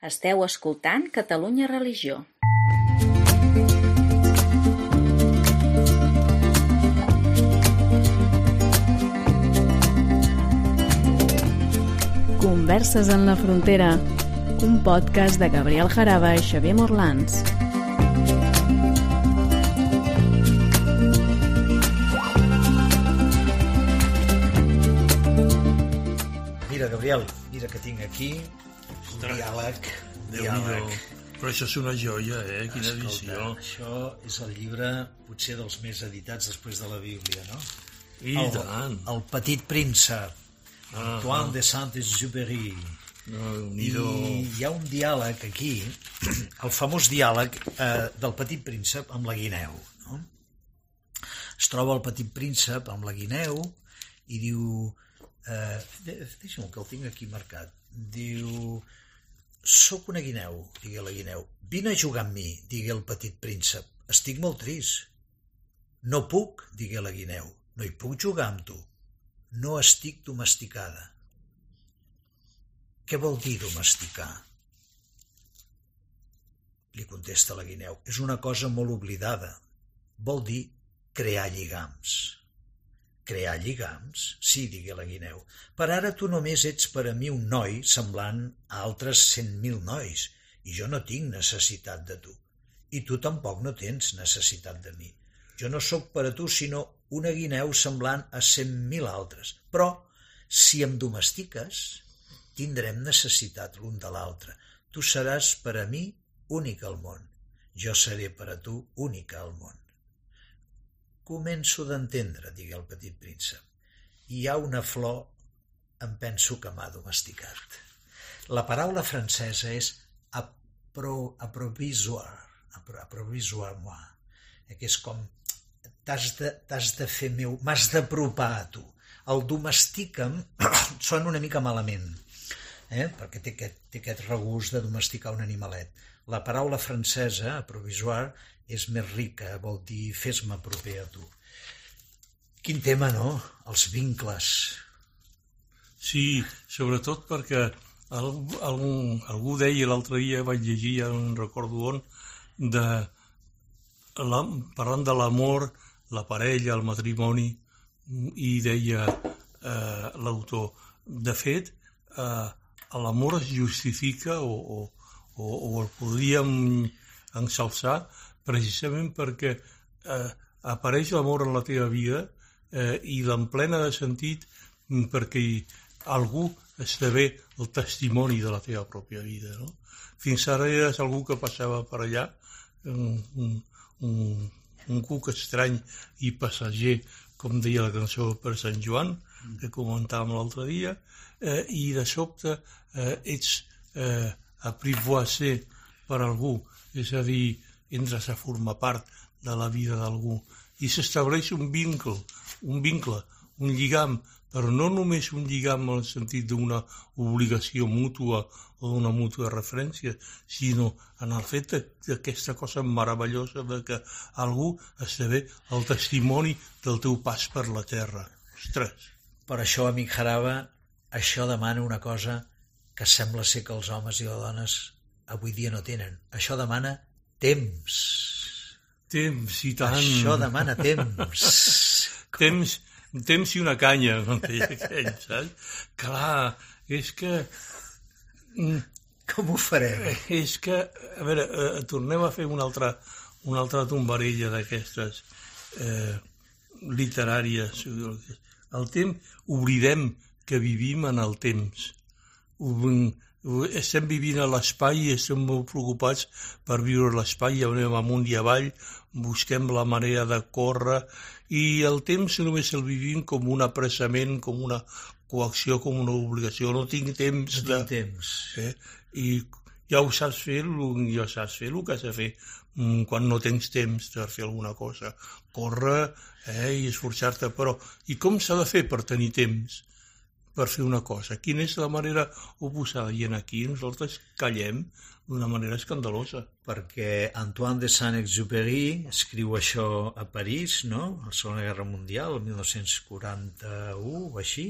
Esteu escoltant Catalunya Religió. Converses en la frontera, un podcast de Gabriel Jaraba i Xavier Morlans. Mira, Gabriel, mira que tinc aquí diàleg. Déu-n'hi-do. diàleg. Però això és una joia, eh? Quina Escolta, edició. Això és el llibre potser dels més editats després de la Bíblia, no? I el, tant. El petit príncep, Ah, Antoine de Saint-Exupéry. No, I hi ha un diàleg aquí, el famós diàleg eh, del petit príncep amb la guineu. No? Es troba el petit príncep amb la guineu i diu... Eh, de- Deixa'm que el tinc aquí marcat. Diu... Soc una guineu, digui la guineu. Vine a jugar amb mi, digui el petit príncep. Estic molt trist. No puc, digui la guineu. No hi puc jugar amb tu. No estic domesticada. Què vol dir domesticar? Li contesta la guineu. És una cosa molt oblidada. Vol dir crear lligams. Crear lligams? Sí, digué la guineu. Per ara tu només ets per a mi un noi semblant a altres cent mil nois i jo no tinc necessitat de tu. I tu tampoc no tens necessitat de mi. Jo no sóc per a tu sinó una guineu semblant a cent mil altres. Però, si em domestiques, tindrem necessitat l'un de l'altre. Tu seràs per a mi única al món. Jo seré per a tu única al món. Començo d'entendre, digué el petit príncep. Hi ha una flor, em penso que m'ha domesticat. La paraula francesa és apro, aprovisoire, apro, aprovisoire-moi, eh, que és com t'has de, de fer meu, m'has d'apropar a tu. El domestica'm sona una mica malament, eh? perquè té aquest, té aquest regust de domesticar un animalet. La paraula francesa, provisoire, és més rica, vol dir fes-me proper a tu. Quin tema, no? Els vincles. Sí, sobretot perquè algú, algú, algú deia l'altre dia, vaig llegir, ja no recordo on, de, la, parlant de l'amor, la parella, el matrimoni, i deia eh, l'autor, de fet, eh, l'amor es justifica o, o, o, o el podríem ensalçar precisament perquè eh, apareix l'amor en la teva vida eh, i l'emplena de sentit mm, perquè algú esdevé el testimoni de la teva pròpia vida. No? Fins ara eres algú que passava per allà, un, un, un, un cuc estrany i passager, com deia la cançó per Sant Joan, que comentàvem l'altre dia, eh, i de sobte eh, ets eh, aprivoisé per algú, és a dir, entres a formar part de la vida d'algú i s'estableix un vincle, un vincle, un lligam, però no només un lligam en el sentit d'una obligació mútua o d'una mútua referència, sinó en el fet d'aquesta cosa meravellosa de que algú esdevé el testimoni del teu pas per la terra. Ostres, Per això, amic Jaraba, això demana una cosa que sembla ser que els homes i les dones avui dia no tenen. Això demana temps. temps i tant... Això demana temps. temps, temps i una canya, com deia aquell, saps? Clar, és que... mm, Com ho farem? És que, a veure, eh, tornem a fer una altra, una altra tombarella d'aquestes eh, literàries. El temps, oblidem que vivim en el temps. Ho- Estem vivint a l'espai i estem molt preocupats per viure a l'espai, i anem amunt i avall, busquem la manera de córrer, i el temps només el vivim com un apressament, com una coacció, com una obligació. No tinc temps No de... tinc temps. Eh? I ja ho saps fer, ja saps fer el que has de fer mm, quan no tens temps de fer alguna cosa. Córrer eh, i esforçar-te, però i com s'ha de fer per tenir temps per fer una cosa? Quina és la manera oposada? I aquí nosaltres callem d'una manera escandalosa. perquè Antoine de Saint-Exupéry escriu això a París, no?, a la Segona Guerra Mundial, el 1941 o així,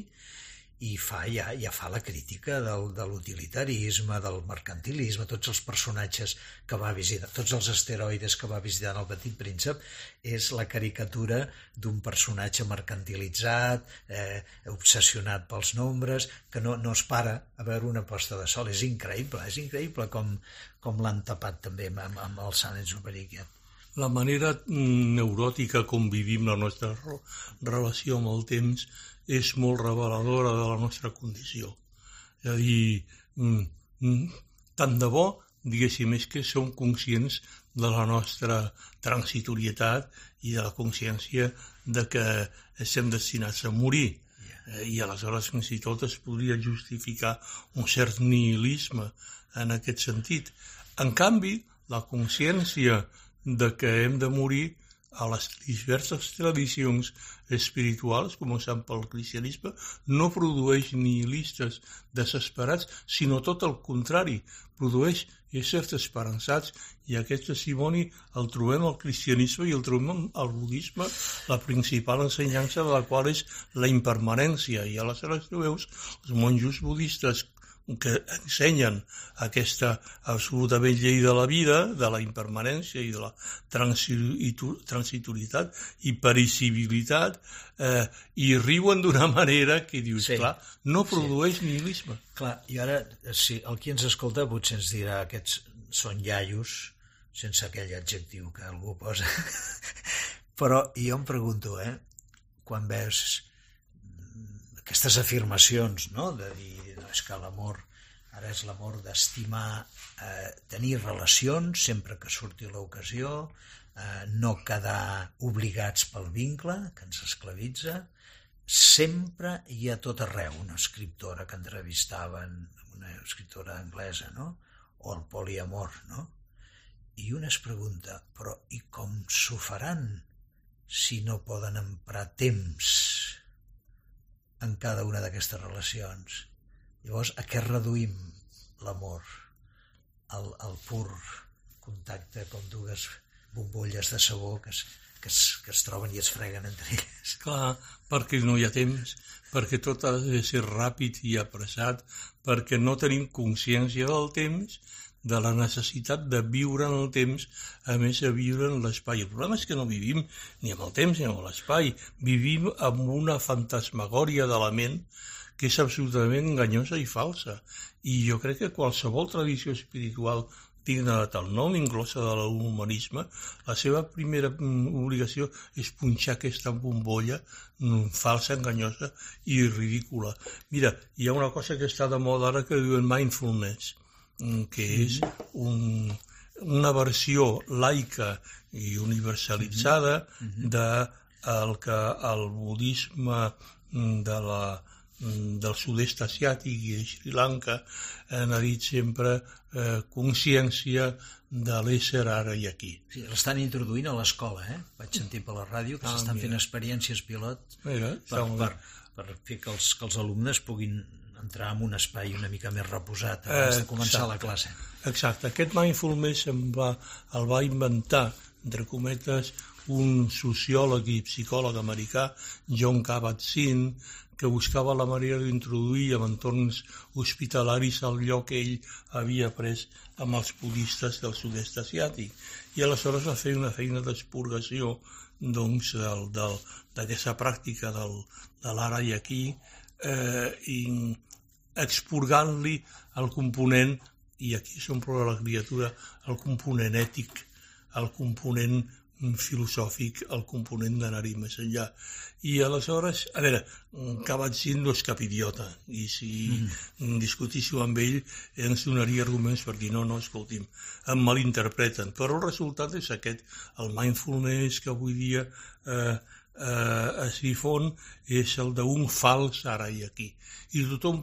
i fa, ja, ja fa la crítica del, de l'utilitarisme, del mercantilisme, tots els personatges que va visitar, tots els asteroides que va visitar el Petit Príncep, és la caricatura d'un personatge mercantilitzat, eh, obsessionat pels nombres, que no, no es para a veure una posta de sol. És increïble, és increïble com, com l'han tapat també amb, amb el Sant Exuperi la manera neuròtica com vivim la nostra relació amb el temps és molt reveladora de la nostra condició. És a dir, mm, mm, tant de bo, diguéssim, és que som conscients de la nostra transitorietat i de la consciència de que estem destinats a morir. Eh, I aleshores fins i tot es podria justificar un cert nihilisme en aquest sentit. En canvi, la consciència de que hem de morir a les diverses tradicions espirituals, començant pel cristianisme, no produeix nihilistes desesperats, sinó tot el contrari, produeix éssers esperançats i aquest testimoni el trobem al cristianisme i el trobem al budisme, la principal ensenyança de la qual és la impermanència. I aleshores veus els monjos budistes que ensenyen aquesta absolutament llei de la vida, de la impermanència i de la transitoritat i pericibilitat, eh, i riuen d'una manera que dius, sí. clar, no produeix sí. nihilisme. Clar, i ara, si el qui ens escolta potser ens dirà aquests són iaios, sense aquell adjectiu que algú posa. Però jo em pregunto, eh, quan veus aquestes afirmacions, no?, de dir és que l'amor ara és l'amor d'estimar, eh, tenir relacions sempre que surti l'ocasió, eh, no quedar obligats pel vincle que ens esclavitza, sempre i a tot arreu. Una escriptora que entrevistaven, una escriptora anglesa, no? o el poliamor, no? I una es pregunta, però i com s'ho faran si no poden emprar temps en cada una d'aquestes relacions? Llavors, a què reduïm l'amor? Al, al pur contacte com dues bombolles de sabó que es, que es, que es troben i es freguen entre elles. Clar, perquè no hi ha temps, perquè tot ha de ser ràpid i apressat, perquè no tenim consciència del temps, de la necessitat de viure en el temps, a més de viure en l'espai. El problema és que no vivim ni amb el temps ni amb l'espai, vivim amb una fantasmagòria de la ment que és absolutament enganyosa i falsa. I jo crec que qualsevol tradició espiritual digna de tal nom, inclosa de l'humanisme, la seva primera mm, obligació és punxar aquesta bombolla mm, falsa, enganyosa i ridícula. Mira, hi ha una cosa que està de moda ara que diuen mindfulness, que és un, una versió laica i universalitzada de el que el budisme de la del sud-est asiàtic i de Sri Lanka han dit sempre eh, consciència de l'ésser ara i aquí. Sí, l'estan introduint a l'escola, eh? Vaig sentir per la ràdio que ah, s'estan fent experiències pilot mira, per, per, per fer que els, que els alumnes puguin entrar en un espai una mica més reposat abans eh, de començar exacte, la classe. Exacte. Aquest mindfulness em va, el va inventar, entre cometes, un sociòleg i psicòleg americà, John Kabat-Zinn, que buscava la manera d'introduir en entorns hospitalaris el lloc que ell havia pres amb els budistes del sud-est asiàtic. I aleshores va fer una feina d'expurgació doncs, d'aquesta pràctica del, de l'ara i aquí, eh, i expurgant-li el component, i aquí s'omple la criatura, el component ètic, el component filosòfic el component d'anar-hi més enllà. I aleshores, a veure, Kabat-Zinn no és cap idiota, i si mm. discutíssiu amb ell ens donaria arguments per dir no, no, escolti'm, em malinterpreten. Però el resultat és aquest, el mindfulness que avui dia eh, eh, es difon és el d'un fals ara i aquí. I tothom,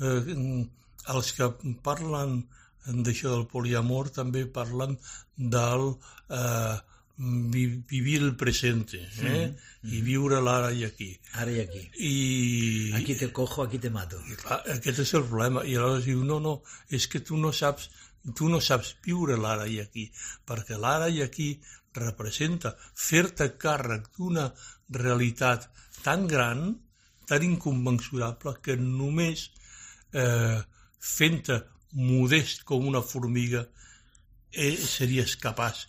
eh, els que parlen d'això del poliamor també parlen del eh, vivir el presente eh? mm, i viure l'ara i aquí. Ara i aquí. I... Aquí te cojo, aquí te mato. I, clar, aquest és el problema. I aleshores diu, no, no, és que tu no saps, tu no saps viure l'ara i aquí, perquè l'ara i aquí representa fer-te càrrec d'una realitat tan gran tan inconmensurable que només eh, fent-te modest com una formiga eh, series capaç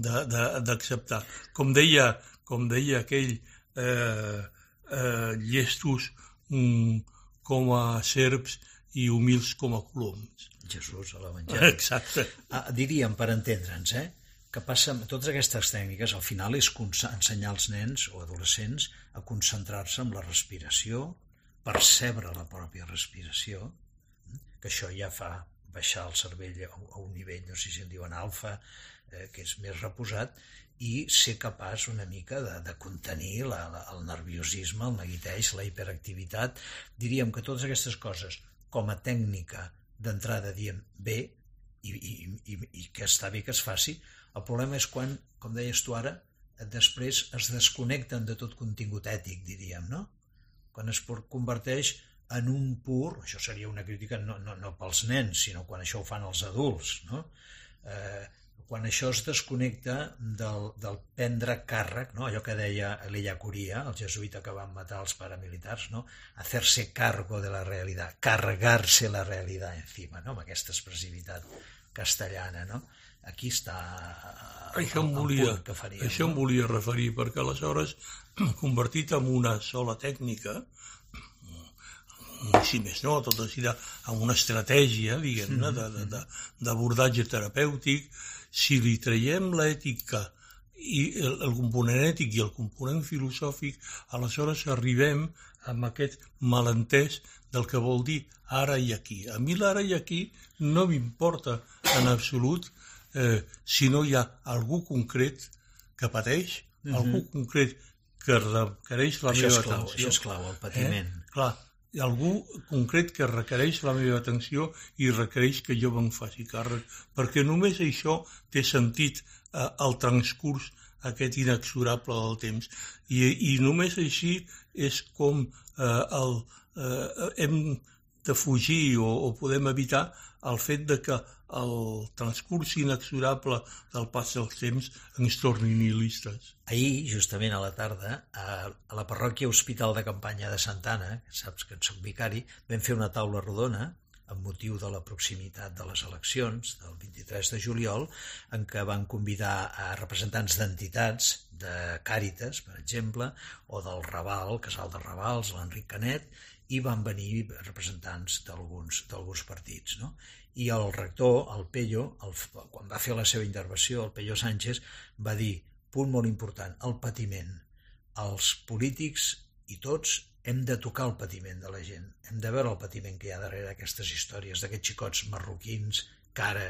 d'acceptar. Com deia, com deia aquell eh, eh, llestos mm, com a serps i humils com a coloms. Jesús, a l'Evangeli. Exacte. Ah, diríem, per entendre'ns, eh, que passa amb totes aquestes tècniques, al final és ensenyar als nens o adolescents a concentrar-se en la respiració, percebre la pròpia respiració, que això ja fa baixar el cervell a un nivell, no sé si en diuen alfa, eh, que és més reposat, i ser capaç una mica de, de contenir la, la, el nerviosisme, el neguiteig, la hiperactivitat. Diríem que totes aquestes coses, com a tècnica d'entrada, diem bé, i, i, i, i que està bé que es faci, el problema és quan, com deies tu ara, després es desconnecten de tot contingut ètic, diríem, no? Quan es converteix en un pur, això seria una crítica no, no, no pels nens, sinó quan això ho fan els adults, no? Eh, quan això es desconnecta del, del prendre càrrec, no? allò que deia l'Illa Curia, el jesuïta que van matar els paramilitars, no? hacer-se cargo de la realitat, carregar-se la realitat encima, no? amb aquesta expressivitat castellana. No? Aquí està el, això em volia, que faríem. Això em volia referir, perquè aleshores, convertit en una sola tècnica, si més no, tot així amb una estratègia, diguem-ne, d'abordatge terapèutic, si li traiem l'ètica i el, el component ètic i el component filosòfic, aleshores arribem amb aquest malentès del que vol dir ara i aquí. A mi l'ara i aquí no m'importa en absolut eh, si no hi ha algú concret que pateix, uh -huh. algú concret que requereix la això meva clau, atenció. Això és clau, el patiment. Eh? Clar, algú concret que requereix la meva atenció i requereix que jo me'n faci càrrec, perquè només això té sentit eh, el transcurs aquest inexorable del temps. I, i només així és com eh, el, eh, hem de fugir o, o podem evitar el fet de que el transcurs inexorable del pas dels temps ens torni nihilistes. Ahir, justament a la tarda, a la parròquia Hospital de Campanya de Santana, que saps que en soc vicari, vam fer una taula rodona amb motiu de la proximitat de les eleccions del 23 de juliol, en què van convidar a representants d'entitats, de Càritas, per exemple, o del Raval, Casal de Ravals, l'Enric Canet, i van venir representants d'alguns partits. No? I el rector, el Pello, el, quan va fer la seva intervenció, el Pello Sánchez, va dir, punt molt important, el patiment. Els polítics i tots hem de tocar el patiment de la gent, hem de veure el patiment que hi ha darrere aquestes històries, d'aquests xicots marroquins que ara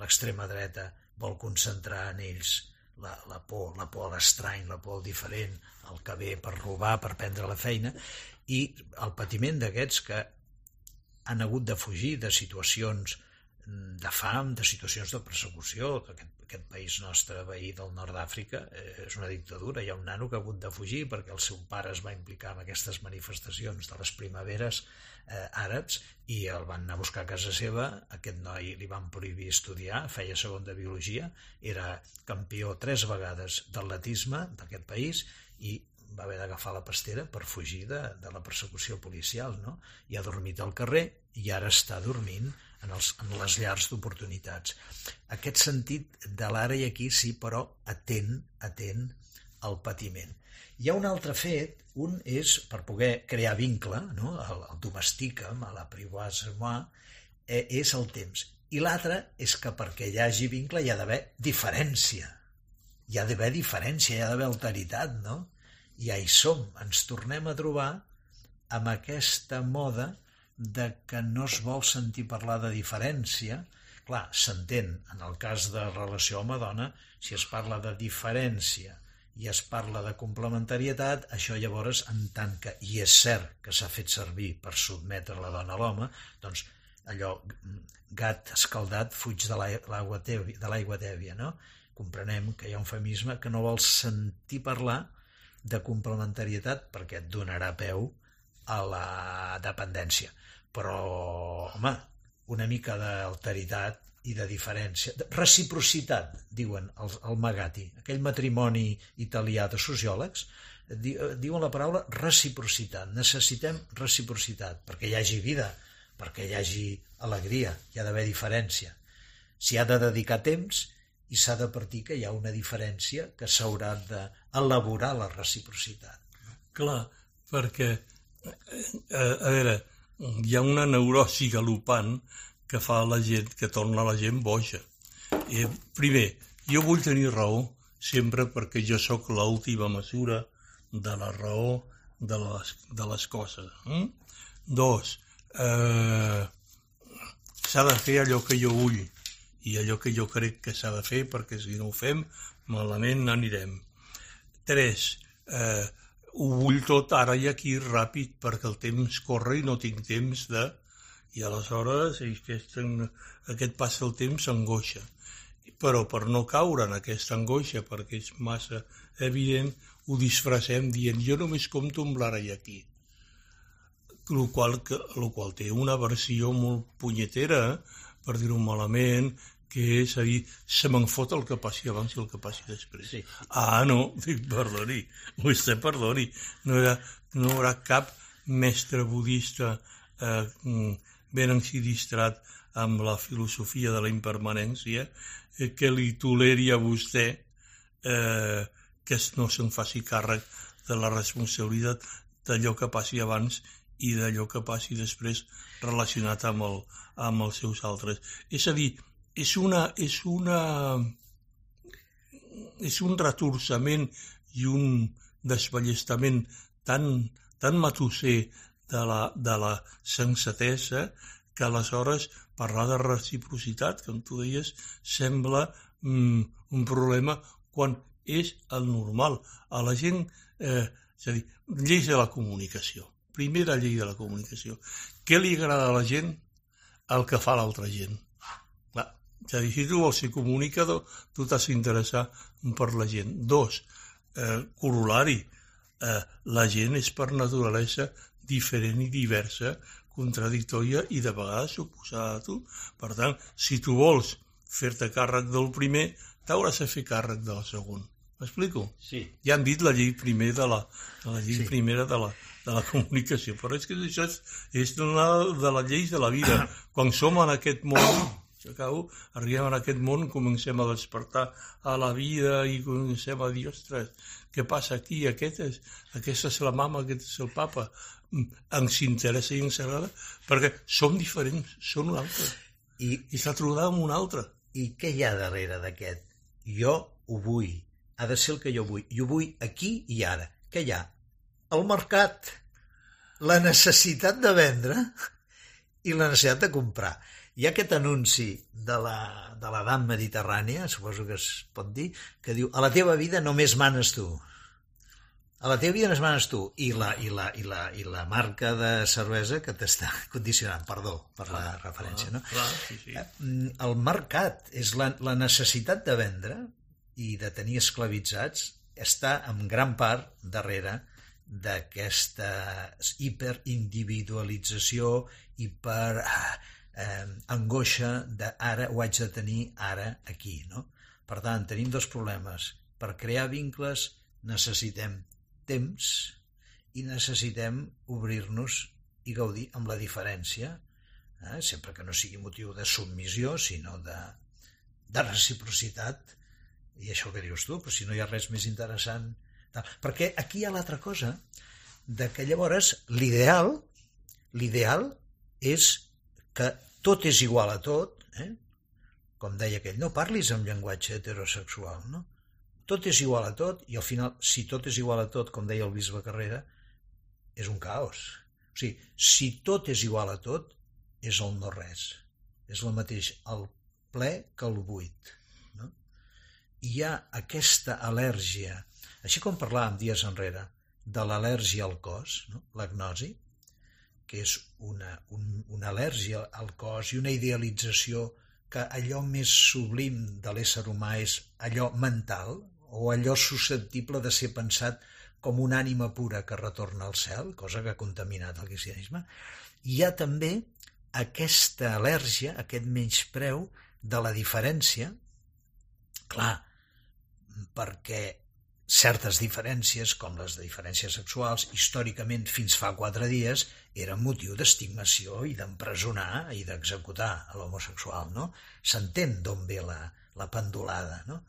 l'extrema dreta vol concentrar en ells la, la por, la por a l'estrany, la por al diferent, el que ve per robar, per prendre la feina, i el patiment d'aquests que han hagut de fugir de situacions de fam, de situacions de persecució. Aquest, aquest país nostre, veí del nord d'Àfrica, eh, és una dictadura. Hi ha un nano que ha hagut de fugir perquè el seu pare es va implicar en aquestes manifestacions de les primaveres eh, àrabs i el van anar a buscar a casa seva. Aquest noi li van prohibir estudiar, feia segon de biologia, era campió tres vegades d'atletisme d'aquest país i va haver d'agafar la pastera per fugir de, de la persecució policial, no? I ha dormit al carrer i ara està dormint en, els, en les llars d'oportunitats. Aquest sentit de l'ara i aquí sí, però atent, atent al patiment. Hi ha un altre fet, un és per poder crear vincle, no? el, el la privoise moi, eh, és el temps. I l'altre és que perquè hi hagi vincle hi ha d'haver diferència. Hi ha d'haver diferència, hi ha d'haver alteritat, no? I ja hi som, ens tornem a trobar amb aquesta moda de que no es vol sentir parlar de diferència. Clar, s'entén, en el cas de relació home-dona, si es parla de diferència i es parla de complementarietat, això llavors, en tant que, i és cert que s'ha fet servir per sotmetre la dona a l'home, doncs allò, gat escaldat fuig de l'aigua tèbia, tèbia, no? Comprenem que hi ha un feminisme que no vol sentir parlar de complementarietat perquè et donarà peu a la dependència. Però, home, una mica d'alteritat i de diferència. De reciprocitat, diuen el, el Magati. Aquell matrimoni italià de sociòlegs di, diuen la paraula reciprocitat. Necessitem reciprocitat perquè hi hagi vida, perquè hi hagi alegria, hi ha d'haver diferència. S'hi ha de dedicar temps i s'ha de partir que hi ha una diferència que s'haurà d'elaborar la reciprocitat. Clar, perquè, a, eh, a veure, hi ha una neurosi galopant que fa la gent, que torna la gent boja. I, primer, jo vull tenir raó sempre perquè jo sóc l'última mesura de la raó de les, de les coses. Eh? Dos, eh, s'ha de fer allò que jo vull i allò que jo crec que s'ha de fer perquè si no ho fem malament anirem. Tres, eh, ho vull tot ara i aquí ràpid perquè el temps corre i no tinc temps de... I aleshores aquest, aquest passa el temps angoixa. Però per no caure en aquesta angoixa, perquè és massa evident, ho disfressem dient jo només compto amb l'ara i aquí. El qual, el qual té una versió molt punyetera, per dir-ho malament, que és a dir, se me'n fot el que passi abans i el que passi després. Sí. Ah, no, dic, perdoni, vostè perdoni, no, era, no hi haurà cap mestre budista eh, ben ensidistrat amb la filosofia de la impermanència eh, que li toleri a vostè eh, que no se'n faci càrrec de la responsabilitat d'allò que passi abans i d'allò que passi després relacionat amb, el, amb els seus altres. És a dir, és una, és una és un retorçament i un desballestament tan, tan matusser de la, de la sensatesa que aleshores parlar de reciprocitat, com tu deies, sembla mm, un problema quan és el normal. A la gent, eh, és a dir, lleis de la comunicació. Primera llei de la comunicació. Què li agrada a la gent? El que fa l'altra gent. És a dir, si tu vols ser comunicador, tu t'has d'interessar per la gent. Dos, eh, corolari, eh, la gent és per naturalesa diferent i diversa, contradictòria i de vegades oposada a tu. Per tant, si tu vols fer-te càrrec del primer, t'hauràs de fer càrrec del segon. M'explico? Sí. Ja han dit la llei primer de la, de la llei sí. primera de la, de la comunicació, però és que això és, és una de les lleis de la vida. Quan som en aquest món acabo, arribem en aquest món, comencem a despertar a la vida i comencem a dir, ostres, què passa aquí? Aquest és, aquesta és la mama, aquest és el papa. Mm, ens interessa i ens agrada perquè som diferents, són un altre. I, I s'ha trobat amb un altre. I què hi ha darrere d'aquest? Jo ho vull. Ha de ser el que jo vull. Jo vull aquí i ara. Què hi ha? El mercat. La necessitat de vendre i la necessitat de comprar. Hi ha aquest anunci de la, de l'edat mediterrània, suposo que es pot dir, que diu, a la teva vida només manes tu. A la teva vida només manes tu. I la, i la, i la, i la marca de cervesa que t'està condicionant, perdó per la referència, no? Clar, sí, sí. Eh, el mercat és la, la necessitat de vendre i de tenir esclavitzats està en gran part darrere d'aquesta hiperindividualització i per ah, eh, angoixa de ara ho haig de tenir ara aquí. No? Per tant, tenim dos problemes. Per crear vincles necessitem temps i necessitem obrir-nos i gaudir amb la diferència, eh? sempre que no sigui motiu de submissió, sinó de, de reciprocitat, i això que dius tu, però si no hi ha res més interessant... Perquè aquí hi ha l'altra cosa, de que llavors l'ideal l'ideal és que tot és igual a tot, eh? com deia aquell, no parlis amb llenguatge heterosexual, no? Tot és igual a tot, i al final, si tot és igual a tot, com deia el bisbe Carrera, és un caos. O sigui, si tot és igual a tot, és el no res. És el mateix el ple que el buit. No? I hi ha aquesta al·lèrgia, així com parlàvem dies enrere, de l'al·lèrgia al cos, no? l'agnosi, que és una, un, una al·lèrgia al cos i una idealització que allò més sublim de l'ésser humà és allò mental o allò susceptible de ser pensat com una ànima pura que retorna al cel, cosa que ha contaminat el cristianisme, hi ha també aquesta al·lèrgia, aquest menyspreu de la diferència, clar, perquè certes diferències, com les de diferències sexuals, històricament fins fa quatre dies, eren motiu d'estigmació i d'empresonar i d'executar a l'homosexual. No? S'entén d'on ve la, la pendulada. No?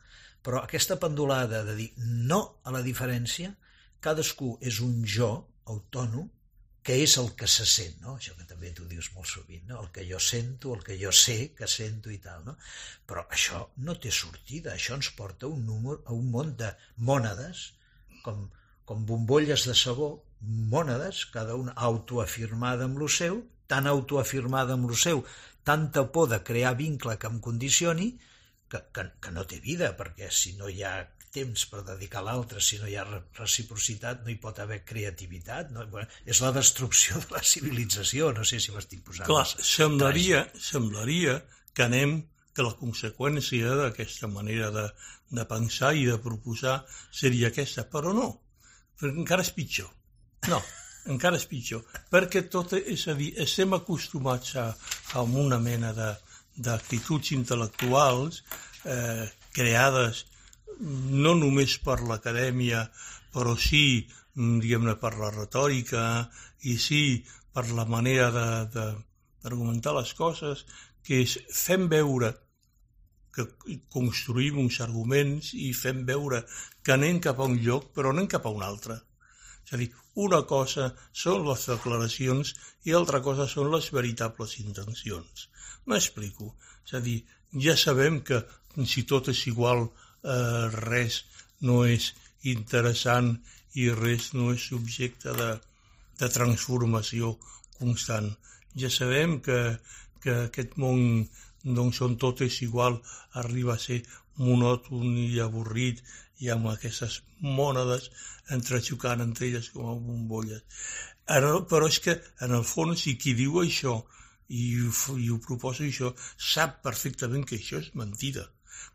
Però aquesta pendulada de dir no a la diferència, cadascú és un jo autònom que és el que se sent, no? això que també tu dius molt sovint, no? el que jo sento, el que jo sé que sento i tal. No? Però això no té sortida, això ens porta un, número, a un món de mònades, com, com bombolles de sabó, mònades, cada una autoafirmada amb lo seu, tan autoafirmada amb lo seu, tanta por de crear vincle que em condicioni, que, que, que no té vida, perquè si no hi ha temps per dedicar a l'altre, si no hi ha reciprocitat no hi pot haver creativitat, no? Bueno, és la destrucció de la civilització, no sé si m'estic posant... Clar, semblaria, semblaria que anem que la conseqüència d'aquesta manera de, de pensar i de proposar seria aquesta, però no, encara és pitjor. No, encara és pitjor, perquè tot, és a dir, estem acostumats a, a una mena d'actituds intel·lectuals eh, creades no només per l'acadèmia, però sí, diguem-ne, per la retòrica i sí per la manera d'argumentar les coses, que és fem veure que construïm uns arguments i fem veure que anem cap a un lloc però anem cap a un altre. És a dir, una cosa són les declaracions i altra cosa són les veritables intencions. M'explico. És a dir, ja sabem que si tot és igual eh, res no és interessant i res no és subjecte de, de transformació constant. Ja sabem que, que aquest món doncs, on tot és igual arriba a ser monòton i avorrit i amb aquestes mònades entrexocant entre elles com a bombolles. Ara, però és que, en el fons, i qui diu això i, i ho proposa això, sap perfectament que això és mentida.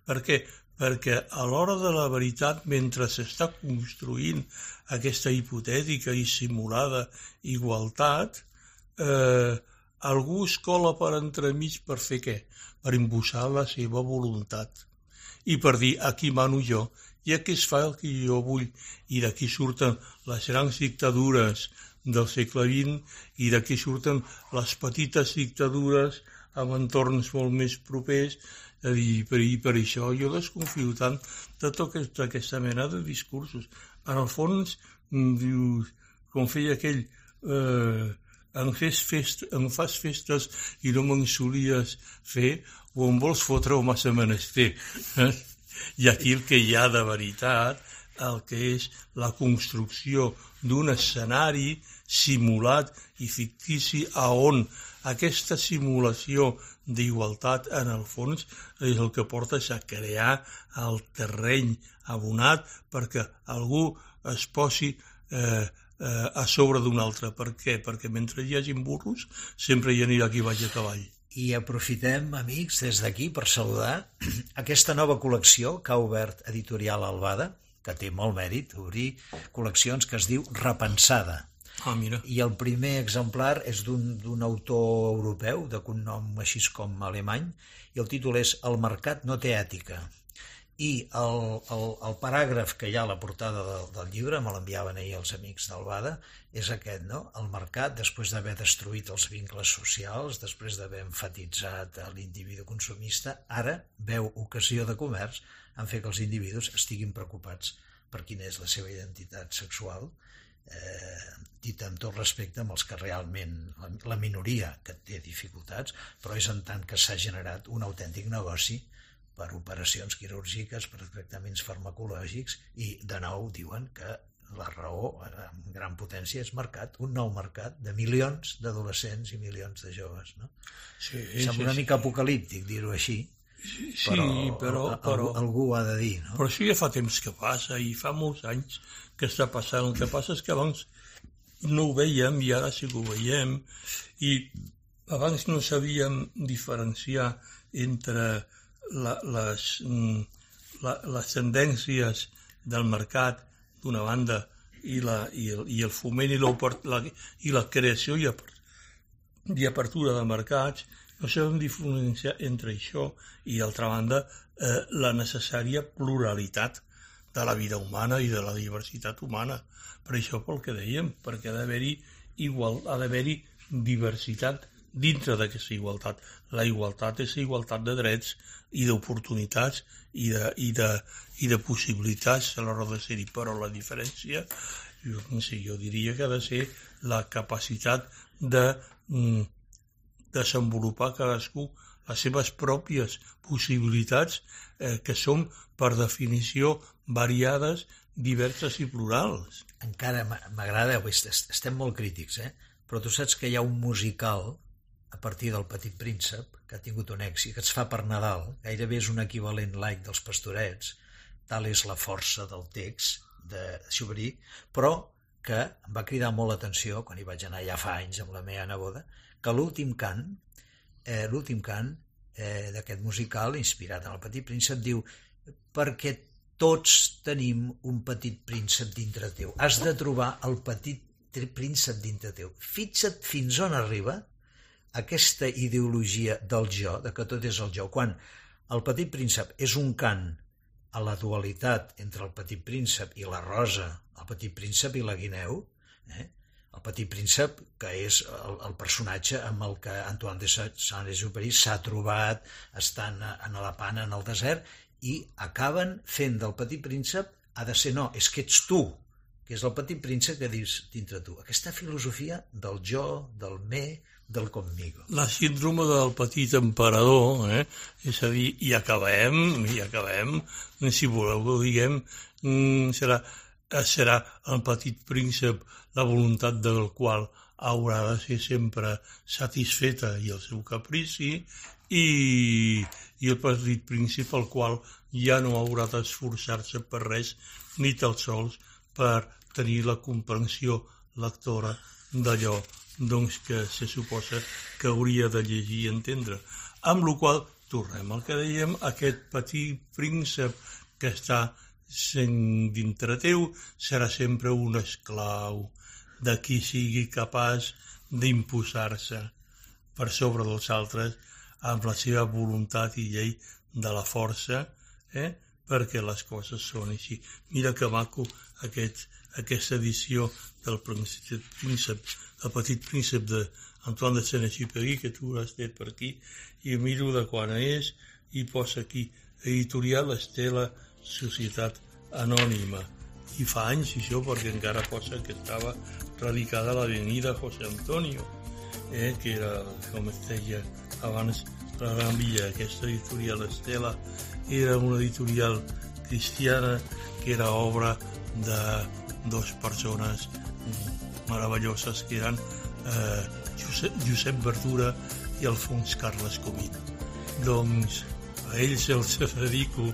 Per què? perquè a l'hora de la veritat, mentre s'està construint aquesta hipotètica i simulada igualtat, eh, algú es cola per entremig per fer què? Per imposar la seva voluntat. I per dir, aquí mano jo, i aquí es fa el que jo vull. I d'aquí surten les grans dictadures del segle XX i d'aquí surten les petites dictadures amb entorns molt més propers i per, i per això jo desconfio tant de tota aquesta mena de discursos. En el fons, mm, dius, com feia aquell, eh, em, fes fest, em fas festes i no me'n solies fer, o em vols fotre o massa menester. Eh? I aquí el que hi ha de veritat, el que és la construcció d'un escenari simulat i fictici a on aquesta simulació d'igualtat, en el fons, és el que porta a crear el terreny abonat perquè algú es posi eh, eh, a sobre d'un altre. Per què? Perquè mentre hi hagin burros sempre hi anirà qui vagi a cavall. I aprofitem, amics, des d'aquí per saludar aquesta nova col·lecció que ha obert Editorial Albada, que té molt mèrit, obrir col·leccions que es diu Repensada, Ah, mira. I el primer exemplar és d'un autor europeu, de cognom així com alemany, i el títol és El mercat no té ètica. I el, el, el paràgraf que hi ha a la portada del, del llibre, me l'enviaven ahir els amics d'Albada, és aquest, no? El mercat, després d'haver destruït els vincles socials, després d'haver enfatitzat l'individu consumista, ara veu ocasió de comerç en fer que els individus estiguin preocupats per quina és la seva identitat sexual, eh, dit amb tot respecte amb els que realment, la minoria que té dificultats, però és en tant que s'ha generat un autèntic negoci per operacions quirúrgiques, per tractaments farmacològics i de nou diuen que la raó amb gran potència és mercat, un nou mercat de milions d'adolescents i milions de joves. No? Sí, Sembla sí, una mica apocalíptic dir-ho així, Sí, però, però, però, algú, algú ha de dir, no? Però això ja fa temps que passa i fa molts anys que està passant. El que passa és que abans no ho veiem i ara sí que ho veiem i abans no sabíem diferenciar entre la, les, mm, la, les tendències del mercat d'una banda i, la, i, el, i el foment i, la, i la creació i, i apertura de mercats no sabem diferenciar entre això i, d'altra banda, eh, la necessària pluralitat de la vida humana i de la diversitat humana. Per això pel que dèiem, perquè ha d'haver-hi igual, ha d'haver-hi diversitat dintre d'aquesta igualtat. La igualtat és igualtat de drets i d'oportunitats i, de, i, de, i de possibilitats a l'hora de ser-hi, però la diferència, jo, sé, jo diria que ha de ser la capacitat de mm, desenvolupar cadascú les seves pròpies possibilitats eh, que són, per definició, variades, diverses i plurals. Encara m'agrada, estem molt crítics, eh? però tu saps que hi ha un musical a partir del Petit Príncep, que ha tingut un èxit, que es fa per Nadal, gairebé és un equivalent laic dels pastorets, tal és la força del text de Xubrí, però que em va cridar molt l'atenció, quan hi vaig anar ja fa anys amb la meva neboda, que l'últim cant, eh, l'últim cant eh, d'aquest musical, inspirat en el Petit Príncep, diu perquè tots tenim un petit príncep dintre teu. Has de trobar el petit príncep dintre teu. Fixa't fins on arriba aquesta ideologia del jo, de que tot és el jo, quan el petit príncep és un cant a la dualitat entre el petit príncep i la rosa, el petit príncep i la guineu, eh? el petit príncep, que és el, el personatge amb el que Antoine de Saint-Exupéry s'ha trobat estant en la pana en el desert i acaben fent del petit príncep ha de ser no, és que ets tu, que és el petit príncep que dius dintre tu. Aquesta filosofia del jo, del me, del conmigo. La síndrome del petit emperador, eh? és a dir, i acabem, i acabem, si voleu que ho diguem, mm, serà, serà el petit príncep la voluntat del qual haurà de ser sempre satisfeta i el seu caprici i, i el petit príncep al qual ja no haurà d'esforçar-se per res ni tan sols per tenir la comprensió lectora d'allò doncs, que se suposa que hauria de llegir i entendre. Amb la qual tornem al que dèiem, aquest petit príncep que està sent dintre teu serà sempre un esclau de qui sigui capaç d'imposar-se per sobre dels altres amb la seva voluntat i llei de la força, eh? perquè les coses són així. Mira que maco aquest, aquesta edició del príncep, el petit príncep de Antoine de Saint-Exupéry, que tu has dit per aquí, i miro de quan és, i posa aquí, editorial Estela Societat Anònima. I fa anys això, perquè encara posa que estava radicada a l'avenida José Antonio, eh, que era, com es deia abans, la Gran Villa. Aquesta editorial Estela era una editorial cristiana que era obra de dos persones meravelloses que eren eh, Josep, Josep Verdura i Alfons Carles Comín. Doncs a ells els dedico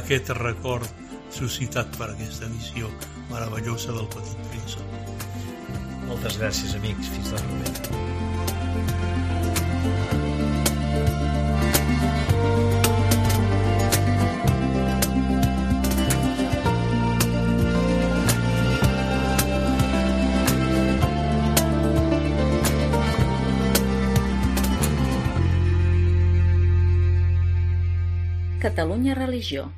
aquest record suscitat per aquesta edició meravellosa del Petit Príncep. Moltes gràcies, amics. Fins la propera. Catalunya Religió